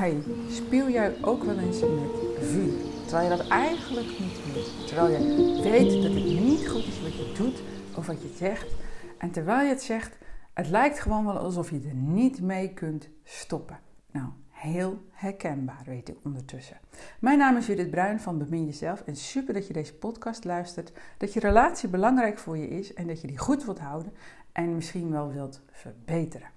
Hey, speel jij ook wel eens met vuur? Terwijl je dat eigenlijk niet wilt. Terwijl je weet dat het niet goed is wat je doet of wat je zegt. En terwijl je het zegt, het lijkt gewoon wel alsof je er niet mee kunt stoppen. Nou, heel herkenbaar, weet ik ondertussen. Mijn naam is Judith Bruin van Bemin Jezelf en super dat je deze podcast luistert. Dat je relatie belangrijk voor je is en dat je die goed wilt houden en misschien wel wilt verbeteren.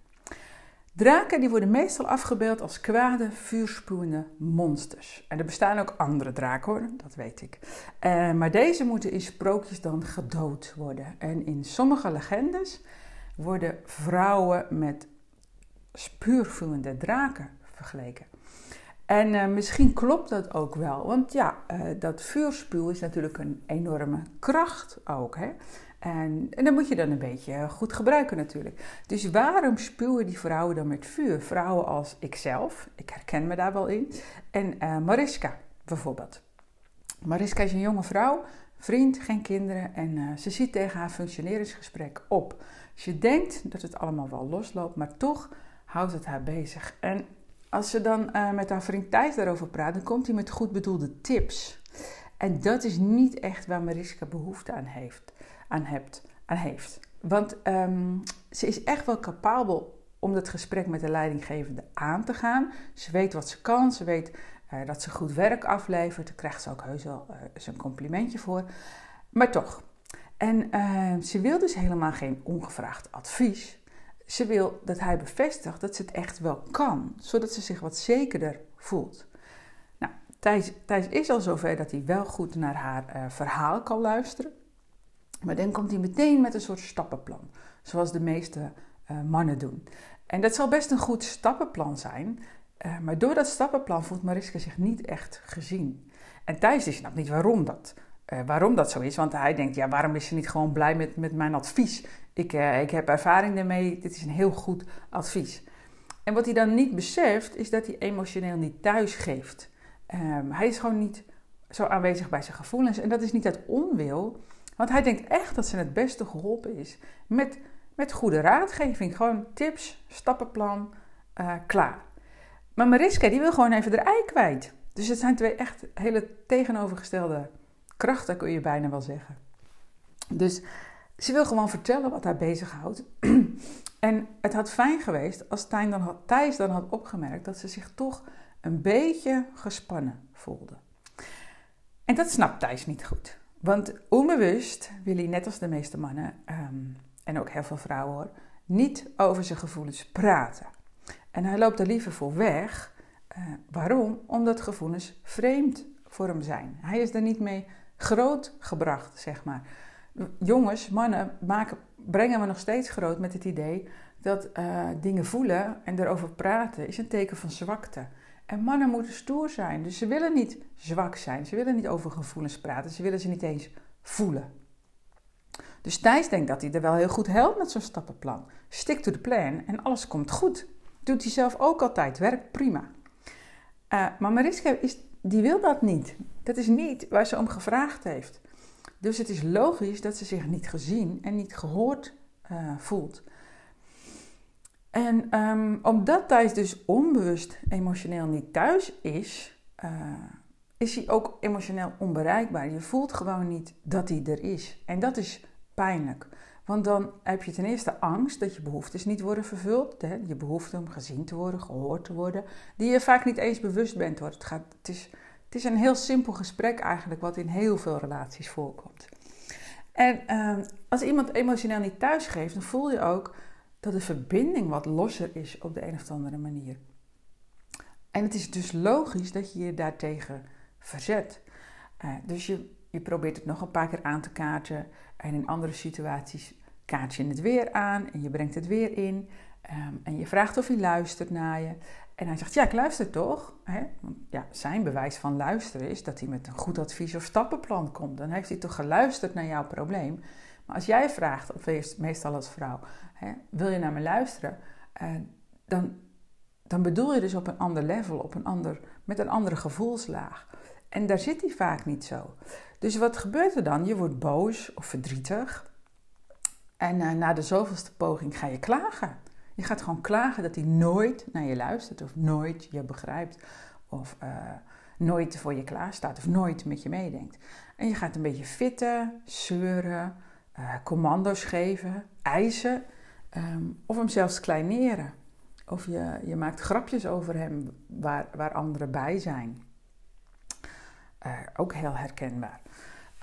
Draken die worden meestal afgebeeld als kwade, vuurspuwende monsters. En er bestaan ook andere draken dat weet ik. Uh, maar deze moeten in sprookjes dan gedood worden. En in sommige legendes worden vrouwen met spuurvuurende draken vergeleken. En uh, misschien klopt dat ook wel, want ja, uh, dat vuurspuw is natuurlijk een enorme kracht ook. Hè? En, en dat moet je dan een beetje goed gebruiken natuurlijk. Dus waarom spuwen die vrouwen dan met vuur? Vrouwen als ikzelf, ik herken me daar wel in. En uh, Mariska bijvoorbeeld. Mariska is een jonge vrouw, vriend, geen kinderen. En uh, ze ziet tegen haar functioneringsgesprek op. Ze denkt dat het allemaal wel losloopt, maar toch houdt het haar bezig. En als ze dan met haar vriend Thijs daarover praat, dan komt hij met goed bedoelde tips. En dat is niet echt waar Mariska behoefte aan heeft aan, hebt, aan heeft. Want um, ze is echt wel capabel om dat gesprek met de leidinggevende aan te gaan. Ze weet wat ze kan, ze weet uh, dat ze goed werk aflevert. Daar krijgt ze ook heus wel uh, zijn complimentje voor. Maar toch. En uh, ze wil dus helemaal geen ongevraagd advies. Ze wil dat hij bevestigt dat ze het echt wel kan, zodat ze zich wat zekerder voelt. Thijs, is al zover dat hij wel goed naar haar verhaal kan luisteren. Maar dan komt hij meteen met een soort stappenplan, zoals de meeste uh, mannen doen. En dat zal best een goed stappenplan zijn, uh, maar door dat stappenplan voelt Mariska zich niet echt gezien. En Thijs die snapt niet waarom dat, waarom dat zo is, want hij denkt, ja, waarom is ze niet gewoon blij met, met mijn advies? Ik, ik heb ervaring daarmee, dit is een heel goed advies. En wat hij dan niet beseft, is dat hij emotioneel niet thuis geeft. Um, hij is gewoon niet zo aanwezig bij zijn gevoelens. En dat is niet uit onwil, want hij denkt echt dat ze het beste geholpen is met, met goede raadgeving. Gewoon tips, stappenplan, uh, klaar. Maar Mariska die wil gewoon even de ei kwijt. Dus het zijn twee echt hele tegenovergestelde krachten, kun je bijna wel zeggen. Dus ze wil gewoon vertellen wat haar bezighoudt. en het had fijn geweest als Thijs dan had, Thijs dan had opgemerkt dat ze zich toch een beetje gespannen voelde. En dat snapt Thijs niet goed. Want onbewust wil hij, net als de meeste mannen, um, en ook heel veel vrouwen hoor, niet over zijn gevoelens praten. En hij loopt er liever voor weg. Uh, waarom? Omdat gevoelens vreemd voor hem zijn. Hij is er niet mee grootgebracht, zeg maar. Jongens, mannen maken, brengen me nog steeds groot met het idee dat uh, dingen voelen en erover praten is een teken van zwakte. En mannen moeten stoer zijn. Dus ze willen niet zwak zijn. Ze willen niet over gevoelens praten. Ze willen ze niet eens voelen. Dus Thijs denkt dat hij er wel heel goed helpt met zo'n stappenplan. Stick to the plan en alles komt goed. Doet hij zelf ook altijd. Werkt prima. Uh, maar Mariska is, die wil dat niet. Dat is niet waar ze om gevraagd heeft. Dus het is logisch dat ze zich niet gezien en niet gehoord uh, voelt. En um, omdat Thijs dus onbewust emotioneel niet thuis is, uh, is hij ook emotioneel onbereikbaar. Je voelt gewoon niet dat hij er is. En dat is pijnlijk. Want dan heb je ten eerste angst dat je behoeftes niet worden vervuld. Hè? Je behoefte om gezien te worden, gehoord te worden. Die je vaak niet eens bewust bent. Hoor. Het, gaat, het, is, het is een heel simpel gesprek eigenlijk, wat in heel veel relaties voorkomt. En uh, als iemand emotioneel niet thuis geeft, dan voel je ook dat de verbinding wat losser is op de een of andere manier. En het is dus logisch dat je je daartegen verzet. Uh, dus je, je probeert het nog een paar keer aan te kaarten. En in andere situaties kaart je het weer aan en je brengt het weer in. Um, en je vraagt of hij luistert naar je. En hij zegt, ja, ik luister toch. Hè? Ja, zijn bewijs van luisteren is dat hij met een goed advies of stappenplan komt. Dan heeft hij toch geluisterd naar jouw probleem. Maar als jij vraagt, of meestal als vrouw, wil je naar me luisteren? Uh, dan, dan bedoel je dus op een ander level, op een ander, met een andere gevoelslaag. En daar zit hij vaak niet zo. Dus wat gebeurt er dan? Je wordt boos of verdrietig. En uh, na de zoveelste poging ga je klagen. Je gaat gewoon klagen dat hij nooit naar je luistert of nooit je begrijpt of uh, nooit voor je klaar staat of nooit met je meedenkt. En je gaat een beetje fitten, zeuren, commando's geven, eisen um, of hem zelfs kleineren. Of je, je maakt grapjes over hem waar, waar anderen bij zijn. Uh, ook heel herkenbaar.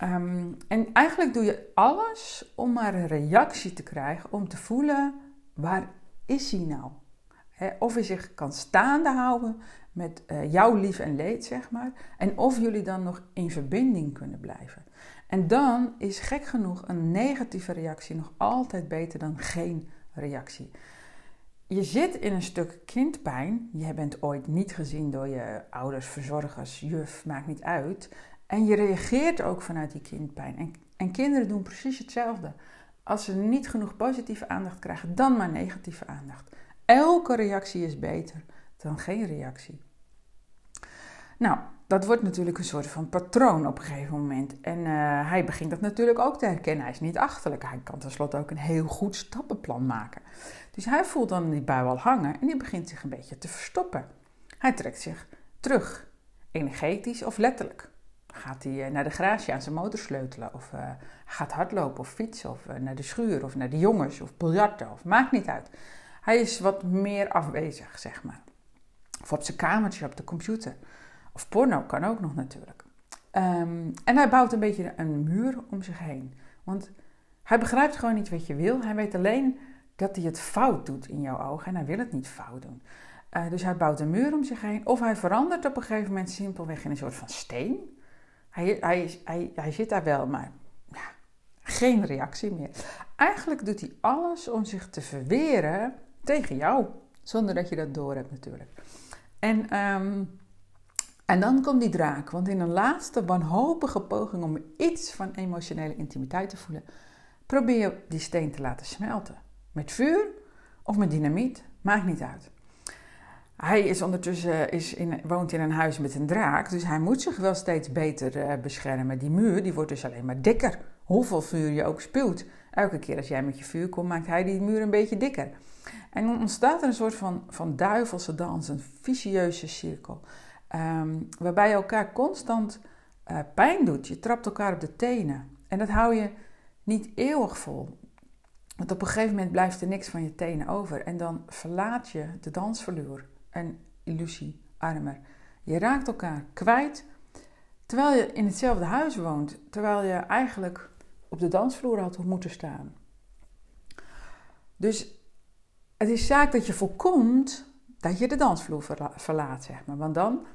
Um, en eigenlijk doe je alles om maar een reactie te krijgen, om te voelen waar is hij nou? He, of hij zich kan staande houden met uh, jouw lief en leed, zeg maar. En of jullie dan nog in verbinding kunnen blijven. En dan is gek genoeg een negatieve reactie nog altijd beter dan geen reactie. Je zit in een stuk kindpijn. Je bent ooit niet gezien door je ouders, verzorgers, juf, maakt niet uit. En je reageert ook vanuit die kindpijn. En, en kinderen doen precies hetzelfde. Als ze niet genoeg positieve aandacht krijgen, dan maar negatieve aandacht. Elke reactie is beter dan geen reactie. Nou, dat wordt natuurlijk een soort van patroon op een gegeven moment. En uh, hij begint dat natuurlijk ook te herkennen. Hij is niet achterlijk. Hij kan tenslotte ook een heel goed stappenplan maken. Dus hij voelt dan die bui al hangen en die begint zich een beetje te verstoppen. Hij trekt zich terug, energetisch of letterlijk. Gaat hij eh, naar de garage aan zijn motor sleutelen, of uh, gaat hardlopen of fietsen, of naar de schuur, of naar de jongens, of biljarten, of maakt niet uit. Hij is wat meer afwezig, zeg maar. Of op zijn kamertje op de computer. Porno kan ook nog natuurlijk. Um, en hij bouwt een beetje een muur om zich heen. Want hij begrijpt gewoon niet wat je wil. Hij weet alleen dat hij het fout doet in jouw ogen en hij wil het niet fout doen. Uh, dus hij bouwt een muur om zich heen. Of hij verandert op een gegeven moment simpelweg in een soort van steen. Hij, hij, hij, hij zit daar wel, maar ja, geen reactie meer. Eigenlijk doet hij alles om zich te verweren tegen jou. Zonder dat je dat door hebt natuurlijk. En um, en dan komt die draak, want in een laatste wanhopige poging om iets van emotionele intimiteit te voelen, probeer je die steen te laten smelten. Met vuur of met dynamiet, maakt niet uit. Hij is ondertussen is in, woont in een huis met een draak, dus hij moet zich wel steeds beter uh, beschermen. Die muur die wordt dus alleen maar dikker. Hoeveel vuur je ook spuwt. Elke keer als jij met je vuur komt, maakt hij die muur een beetje dikker. En dan ontstaat er een soort van, van duivelse dans, een vicieuze cirkel. Um, waarbij je elkaar constant uh, pijn doet. Je trapt elkaar op de tenen. En dat hou je niet eeuwig vol. Want op een gegeven moment blijft er niks van je tenen over. En dan verlaat je de dansvloer en illusie armer. Je raakt elkaar kwijt terwijl je in hetzelfde huis woont. Terwijl je eigenlijk op de dansvloer had moeten staan. Dus het is zaak dat je voorkomt dat je de dansvloer verlaat, zeg maar. Want dan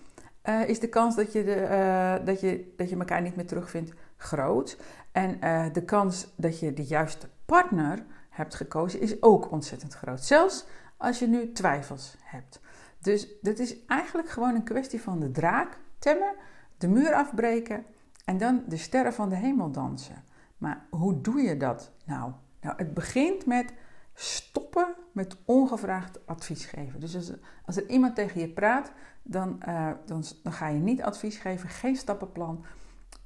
uh, is de kans dat je, de, uh, dat, je, dat je elkaar niet meer terugvindt groot. En uh, de kans dat je de juiste partner hebt gekozen is ook ontzettend groot. Zelfs als je nu twijfels hebt. Dus dit is eigenlijk gewoon een kwestie van de draak temmen, de muur afbreken en dan de sterren van de hemel dansen. Maar hoe doe je dat nou? Nou, het begint met stoppen met ongevraagd advies geven. Dus als, er iemand tegen je praat, dan, uh, dan, dan, ga je niet advies geven, geen stappenplan.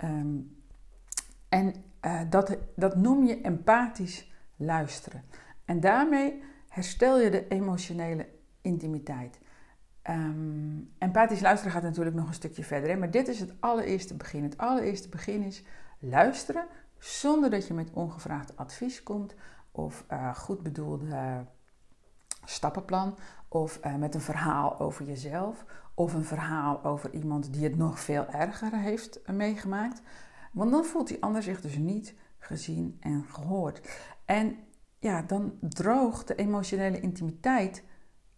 Um, en uh, dat, dat noem je empathisch luisteren. En daarmee herstel je de emotionele intimiteit. Um, empathisch luisteren gaat natuurlijk nog een stukje verder, hè? maar dit is het allereerste begin. Het allereerste begin is luisteren zonder dat je met ongevraagd advies komt of uh, goed bedoelde stappenplan of uh, met een verhaal over jezelf of een verhaal over iemand die het nog veel erger heeft meegemaakt. Want dan voelt die ander zich dus niet gezien en gehoord. En ja, dan droogt de emotionele intimiteit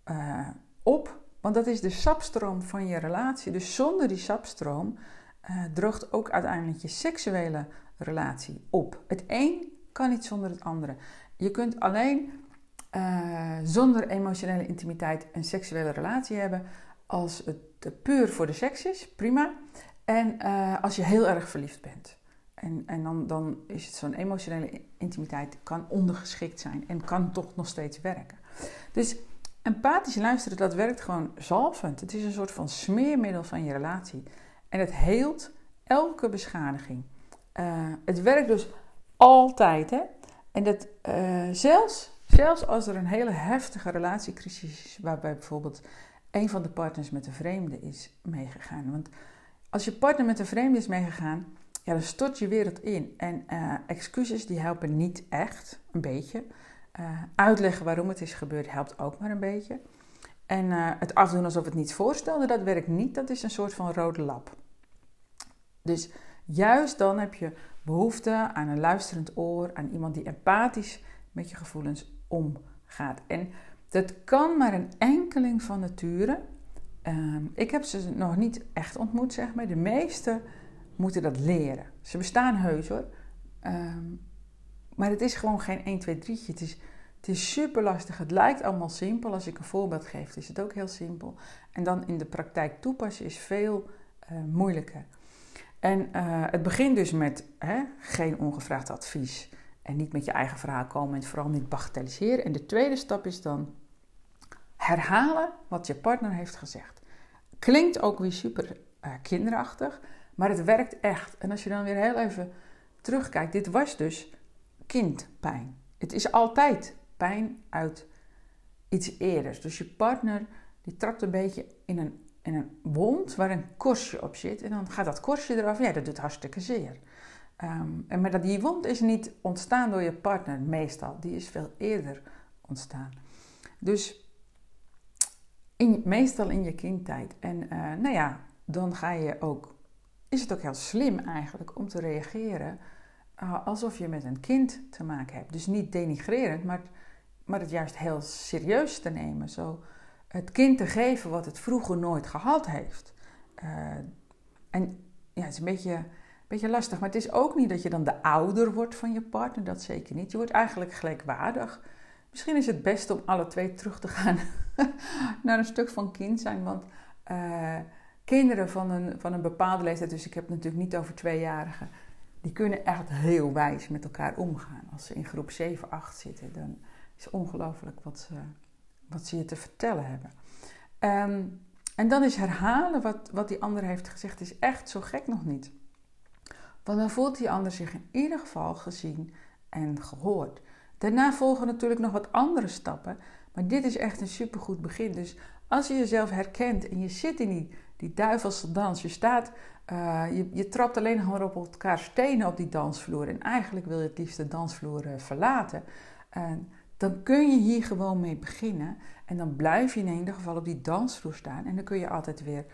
uh, op, want dat is de sapstroom van je relatie. Dus zonder die sapstroom droogt ook uiteindelijk je seksuele relatie op. Het een kan niet zonder het andere. Je kunt alleen uh, zonder emotionele intimiteit een seksuele relatie hebben als het puur voor de seks is, prima. En uh, als je heel erg verliefd bent. En, en dan, dan is het zo'n emotionele intimiteit kan ondergeschikt zijn en kan toch nog steeds werken. Dus empathisch luisteren, dat werkt gewoon zalvend. Het is een soort van smeermiddel van je relatie. En het heelt elke beschadiging. Uh, het werkt dus altijd, hè. En dat zelfs zelfs als er een hele heftige relatiecrisis is, waarbij bijvoorbeeld een van de partners met een vreemde is meegegaan. Want als je partner met een vreemde is meegegaan, ja, dan stort je wereld in. En uh, excuses die helpen niet echt, een beetje. Uh, uitleggen waarom het is gebeurd helpt ook maar een beetje. En uh, het afdoen alsof het niets voorstelde, dat werkt niet. Dat is een soort van rode lap. Dus juist dan heb je behoefte aan een luisterend oor, aan iemand die empathisch met je gevoelens omgaat. En dat kan maar een enkeling van nature. Um, ik heb ze nog niet echt ontmoet, zeg maar. De meeste moeten dat leren. Ze bestaan heus hoor. Um, maar het is gewoon geen 1, 2, 3. Het is, het is super lastig. Het lijkt allemaal simpel. Als ik een voorbeeld geef, is het ook heel simpel. En dan in de praktijk toepassen is veel uh, moeilijker. En uh, het begint dus met hè, geen ongevraagd advies. En niet met je eigen verhaal komen en vooral niet bagatelliseren. En de tweede stap is dan herhalen wat je partner heeft gezegd. Klinkt ook weer super uh, kinderachtig, maar het werkt echt. En als je dan weer heel even terugkijkt, dit was dus kindpijn. Het is altijd pijn uit iets eerders. Dus je partner die trapt een beetje in een, in een wond waar een korstje op zit. En dan gaat dat korstje eraf. Ja, dat doet hartstikke zeer. Um, en maar dat, die wond is niet ontstaan door je partner meestal. Die is veel eerder ontstaan. Dus in, meestal in je kindtijd. En uh, nou ja, dan ga je ook... Is het ook heel slim eigenlijk om te reageren uh, alsof je met een kind te maken hebt. Dus niet denigrerend, maar, maar het juist heel serieus te nemen. Zo het kind te geven wat het vroeger nooit gehad heeft. Uh, en ja, het is een beetje beetje lastig. Maar het is ook niet dat je dan de ouder wordt van je partner. Dat zeker niet. Je wordt eigenlijk gelijkwaardig. Misschien is het best om alle twee terug te gaan naar een stuk van kind zijn. Want uh, kinderen van een, van een bepaalde leeftijd, dus ik heb het natuurlijk niet over tweejarigen, die kunnen echt heel wijs met elkaar omgaan. Als ze in groep 7, 8 zitten, dan is ongelooflijk wat ze, wat ze je te vertellen hebben. Um, en dan is herhalen wat, wat die ander heeft gezegd, is echt zo gek nog niet. Want dan voelt die ander zich in ieder geval gezien en gehoord. Daarna volgen natuurlijk nog wat andere stappen, maar dit is echt een supergoed begin. Dus als je jezelf herkent en je zit in die, die duivelse dans, je staat, uh, je, je trapt alleen maar op elkaar stenen op die dansvloer en eigenlijk wil je het liefst de dansvloer uh, verlaten, uh, dan kun je hier gewoon mee beginnen en dan blijf je in ieder geval op die dansvloer staan en dan kun je altijd weer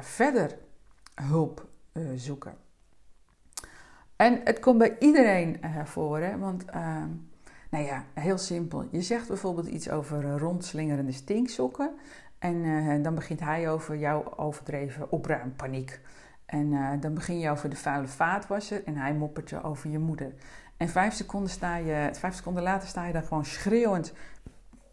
verder hulp zoeken. En het komt bij iedereen uh, voor, hè? want uh, nou ja, heel simpel. Je zegt bijvoorbeeld iets over rondslingerende stinksokken. En eh, dan begint hij over jouw overdreven opruimpaniek. En dan begin je over de vuile vaatwasser en hij moppert je over je moeder. En vijf seconden, sta je, vijf seconden later sta je dan gewoon schreeuwend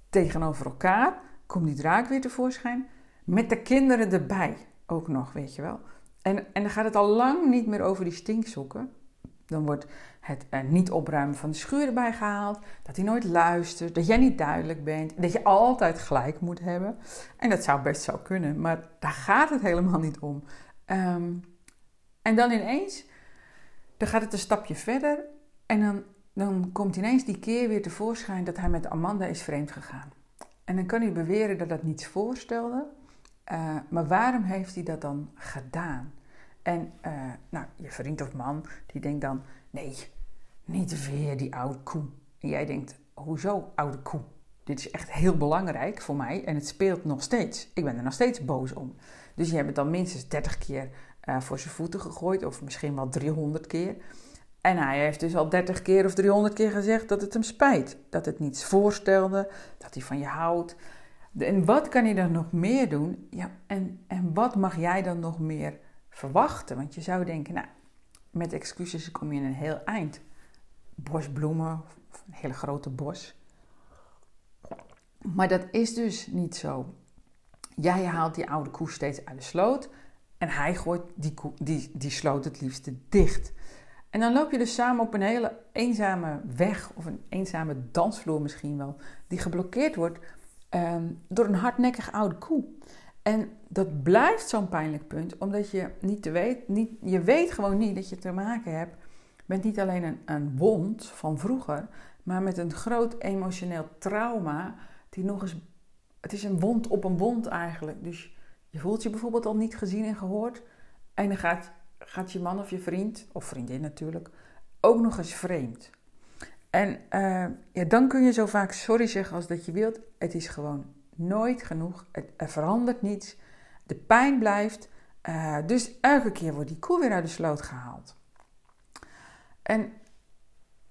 tegenover elkaar. Komt die draak weer tevoorschijn. Met de kinderen erbij ook nog, weet je wel. En, en dan gaat het al lang niet meer over die stinksokken. Dan wordt het niet opruimen van de schuur erbij gehaald. Dat hij nooit luistert. Dat jij niet duidelijk bent. Dat je altijd gelijk moet hebben. En dat zou best zo kunnen. Maar daar gaat het helemaal niet om. Um, en dan ineens. Dan gaat het een stapje verder. En dan, dan komt ineens die keer weer tevoorschijn dat hij met Amanda is vreemd gegaan. En dan kan hij beweren dat dat niets voorstelde. Uh, maar waarom heeft hij dat dan gedaan? En uh, nou, je vriend of man, die denkt dan: nee, niet weer die oude koe. En jij denkt: hoezo oude koe? Dit is echt heel belangrijk voor mij en het speelt nog steeds. Ik ben er nog steeds boos om. Dus je hebt het dan minstens 30 keer uh, voor zijn voeten gegooid, of misschien wel 300 keer. En hij heeft dus al 30 keer of 300 keer gezegd dat het hem spijt. Dat het niets voorstelde, dat hij van je houdt. En wat kan hij dan nog meer doen? Ja, en, en wat mag jij dan nog meer verwachten. Want je zou denken, nou, met excuses kom je in een heel eind. Bos bloemen, of een hele grote bos. Maar dat is dus niet zo. Jij haalt die oude koe steeds uit de sloot en hij gooit die, die, die sloot het liefste dicht. En dan loop je dus samen op een hele eenzame weg of een eenzame dansvloer misschien wel, die geblokkeerd wordt um, door een hardnekkige oude koe. En dat blijft zo'n pijnlijk punt, omdat je niet te weet, niet, je weet gewoon niet dat je te maken hebt bent niet alleen een, een wond van vroeger, maar met een groot emotioneel trauma, die nog eens. Het is een wond op een wond eigenlijk. Dus je voelt je bijvoorbeeld al niet gezien en gehoord. En dan gaat, gaat je man of je vriend, of vriendin natuurlijk, ook nog eens vreemd. En uh, ja, dan kun je zo vaak sorry zeggen als dat je wilt. Het is gewoon nooit genoeg. Het, er verandert niets. De pijn blijft. Uh, dus elke keer wordt die koe weer uit de sloot gehaald. En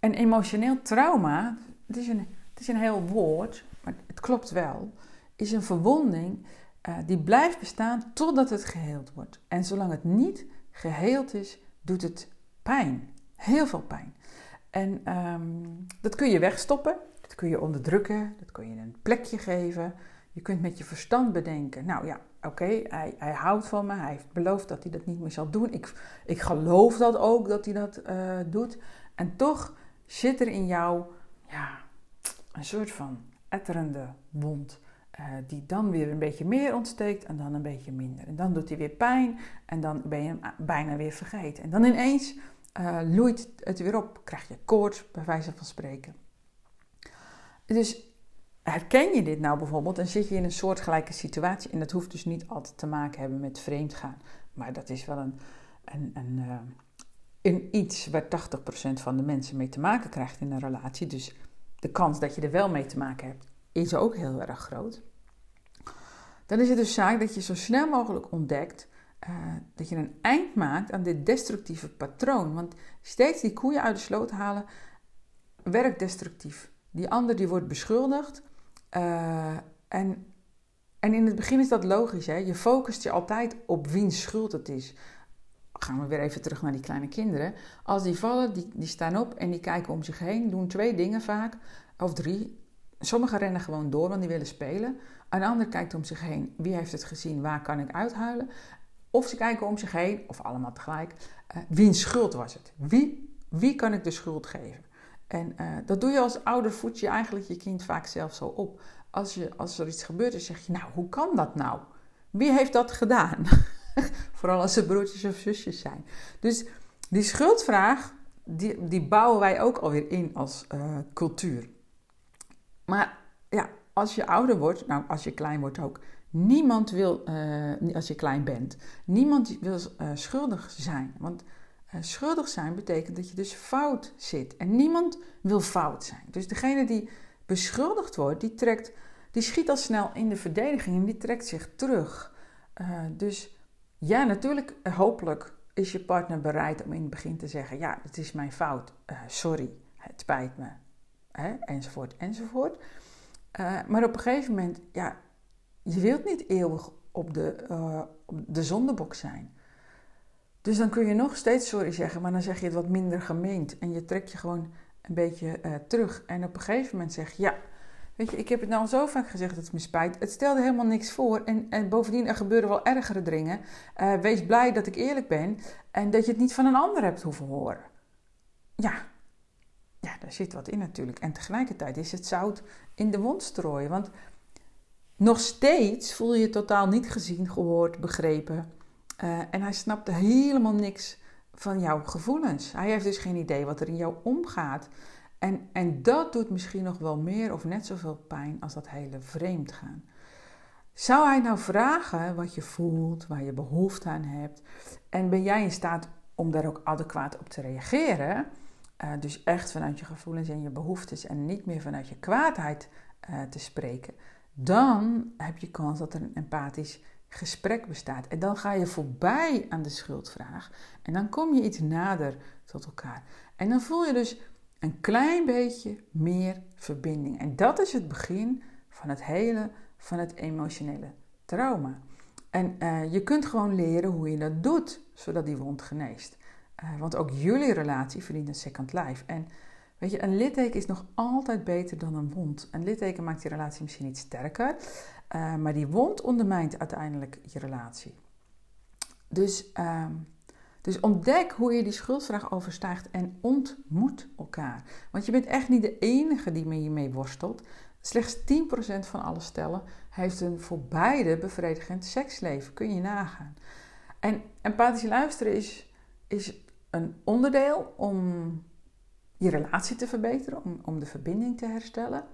een emotioneel trauma, het is een, het is een heel woord, maar het klopt wel, is een verwonding uh, die blijft bestaan totdat het geheeld wordt. En zolang het niet geheeld is, doet het pijn. Heel veel pijn. En um, dat kun je wegstoppen, dat kun je onderdrukken, dat kun je een plekje geven. Je kunt met je verstand bedenken, nou ja, oké, hij, hij, houdt van me, hij heeft beloofd dat hij dat niet meer zal doen. Ik, ik geloof dat ook, dat hij dat uh, doet. En toch zit er in jou ja, een soort van etterende wond. Uh, die dan weer een beetje meer ontsteekt en dan een beetje minder. En dan doet hij weer pijn en dan ben je hem bijna weer vergeten. En dan ineens uh, loeit het weer op, krijg je koorts, bij wijze van spreken. Dus herken je dit nou bijvoorbeeld en zit je in een soortgelijke situatie, en dat hoeft dus niet altijd te maken hebben met vreemdgaan, maar dat is wel een, een, een, uh, een iets waar 80% van de mensen mee te maken krijgt in een relatie. Dus de kans dat je er wel mee te maken hebt, is ook heel erg groot. Dan is het dus zaak dat je zo snel mogelijk ontdekt uh, dat je een eind maakt aan dit destructieve patroon. Want steeds die koeien uit de sloot halen, werkt destructief. Die ander die wordt beschuldigd. Uh, en, en in het begin is dat logisch. Hè? Je focust je altijd op wiens schuld het is. Gaan we weer even terug naar die kleine kinderen. Als die vallen, die, die staan op en die kijken om zich heen. Doen twee dingen vaak, of drie. Sommigen rennen gewoon door, want die willen spelen. Een ander kijkt om zich heen. Wie heeft het gezien? Waar kan ik uithuilen? Of ze kijken om zich heen, of allemaal tegelijk. Uh, wiens schuld was het? Wie, wie kan ik de schuld geven? En uh, dat doe je als ouder, voed je eigenlijk je kind vaak zelf zo op. Als, je, als er iets gebeurt, dan zeg je, nou, hoe kan dat nou? Wie heeft dat gedaan? Vooral als ze broertjes of zusjes zijn. Dus die schuldvraag, die, die bouwen wij ook alweer in als uh, cultuur. Maar ja, als je ouder wordt, nou als je klein wordt ook, niemand wil, uh, als je klein bent, niemand wil schuldig zijn. Want schuldig zijn betekent dat je dus fout zit. En niemand wil fout zijn. Dus degene die beschuldigd wordt, die, trekt, die schiet al snel in de verdediging en die trekt zich terug. dus ja, natuurlijk, hopelijk is je partner bereid om in het begin te zeggen: Ja, het is mijn fout, sorry, het spijt me, enzovoort, enzovoort. Maar op een gegeven moment, ja, je wilt niet eeuwig op de, op de zondebok zijn. Dus dan kun je nog steeds sorry zeggen, maar dan zeg je het wat minder gemeend. En je trekt je gewoon een beetje uh, terug. En op een gegeven moment zeg je, ja, weet je, ik heb het nou al zo vaak gezegd dat het me spijt. Het stelde helemaal niks voor. En, en bovendien, er gebeuren wel ergere dingen. Uh, wees blij dat ik eerlijk ben en dat je het niet van een ander hebt hoeven horen. Ja, ja, daar zit wat in natuurlijk. En tegelijkertijd is het zout in de mond strooien. Want nog steeds voel je je totaal niet gezien, gehoord, begrepen. Uh, en hij snapte helemaal niks van jouw gevoelens. Hij heeft dus geen idee wat er in jou omgaat. En, en dat doet misschien nog wel meer of net zoveel pijn als dat hele vreemd gaan. Zou hij nou vragen wat je voelt, waar je behoefte aan hebt? En ben jij in staat om daar ook adequaat op te reageren? Uh, dus echt vanuit je gevoelens en je behoeftes en niet meer vanuit je kwaadheid uh, te spreken dan heb je kans dat er een empathisch gesprek bestaat. En dan ga je voorbij aan de schuldvraag en dan kom je iets nader tot elkaar. En dan voel je dus een klein beetje meer verbinding. En dat is het begin van het hele van het emotionele trauma. En uh, je kunt gewoon leren hoe je dat doet, zodat die wond geneest. Uh, want ook jullie relatie verdient een second life. En Weet je, een litteken is nog altijd beter dan een wond. Een litteken maakt je relatie misschien niet sterker, uh, maar die wond ondermijnt uiteindelijk je relatie. Dus, uh, dus ontdek hoe je die schuldvraag overstijgt en ontmoet elkaar. Want je bent echt niet de enige die met je mee worstelt. Slechts 10% van alle stellen heeft een voor beide bevredigend seksleven. Kun je nagaan. En empathisch luisteren is, is een onderdeel om je relatie te verbeteren, om, om de verbinding te herstellen.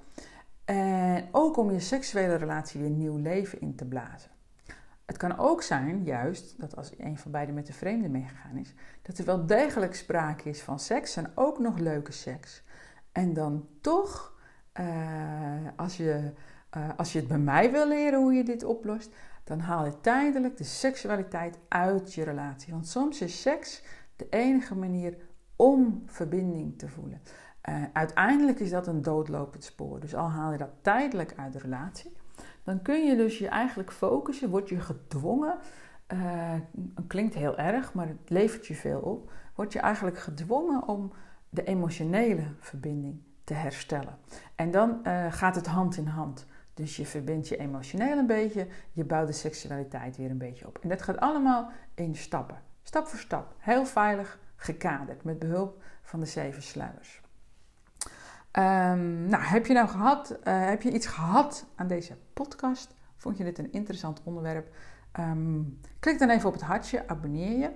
En ook om je seksuele relatie weer nieuw leven in te blazen. Het kan ook zijn, juist, dat als een van beiden met de vreemde meegegaan is, dat er wel degelijk sprake is van seks en ook nog leuke seks. En dan toch, uh, als, je, uh, als je het bij mij wil leren hoe je dit oplost, dan haal je tijdelijk de seksualiteit uit je relatie. Want soms is seks de enige manier om verbinding te voelen. Uh, uiteindelijk is dat een doodlopend spoor. Dus al haal je dat tijdelijk uit de relatie, dan kun je dus je eigenlijk focussen, word je gedwongen, uh, klinkt heel erg, maar het levert je veel op, word je eigenlijk gedwongen om de emotionele verbinding te herstellen. En dan uh, gaat het hand in hand. Dus je verbindt je emotioneel een beetje, je bouwt de seksualiteit weer een beetje op. En dat gaat allemaal in stappen, stap voor stap, heel veilig gekaderd met behulp van de zeven sluiers. Um, nou, heb je nou gehad, uh, heb je iets gehad aan deze podcast? Vond je dit een interessant onderwerp? Um, klik dan even op het hartje, abonneer je.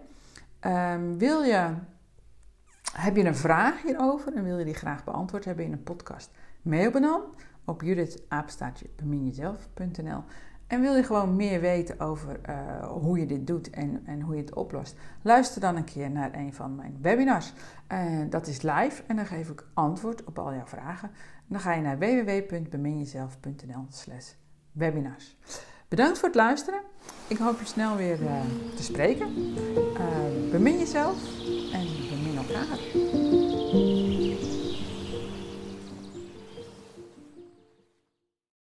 Um, wil je, heb je een vraag hierover en wil je die graag beantwoord hebben in een podcast? Mail me dan op judithaapstaatje.beminjezelf.nl en wil je gewoon meer weten over uh, hoe je dit doet en, en hoe je het oplost? Luister dan een keer naar een van mijn webinars. Uh, dat is live en dan geef ik antwoord op al jouw vragen. Dan ga je naar www.beminjezelf.nl slash webinars. Bedankt voor het luisteren. Ik hoop je snel weer uh, te spreken. bemin jezelf en bemin elkaar.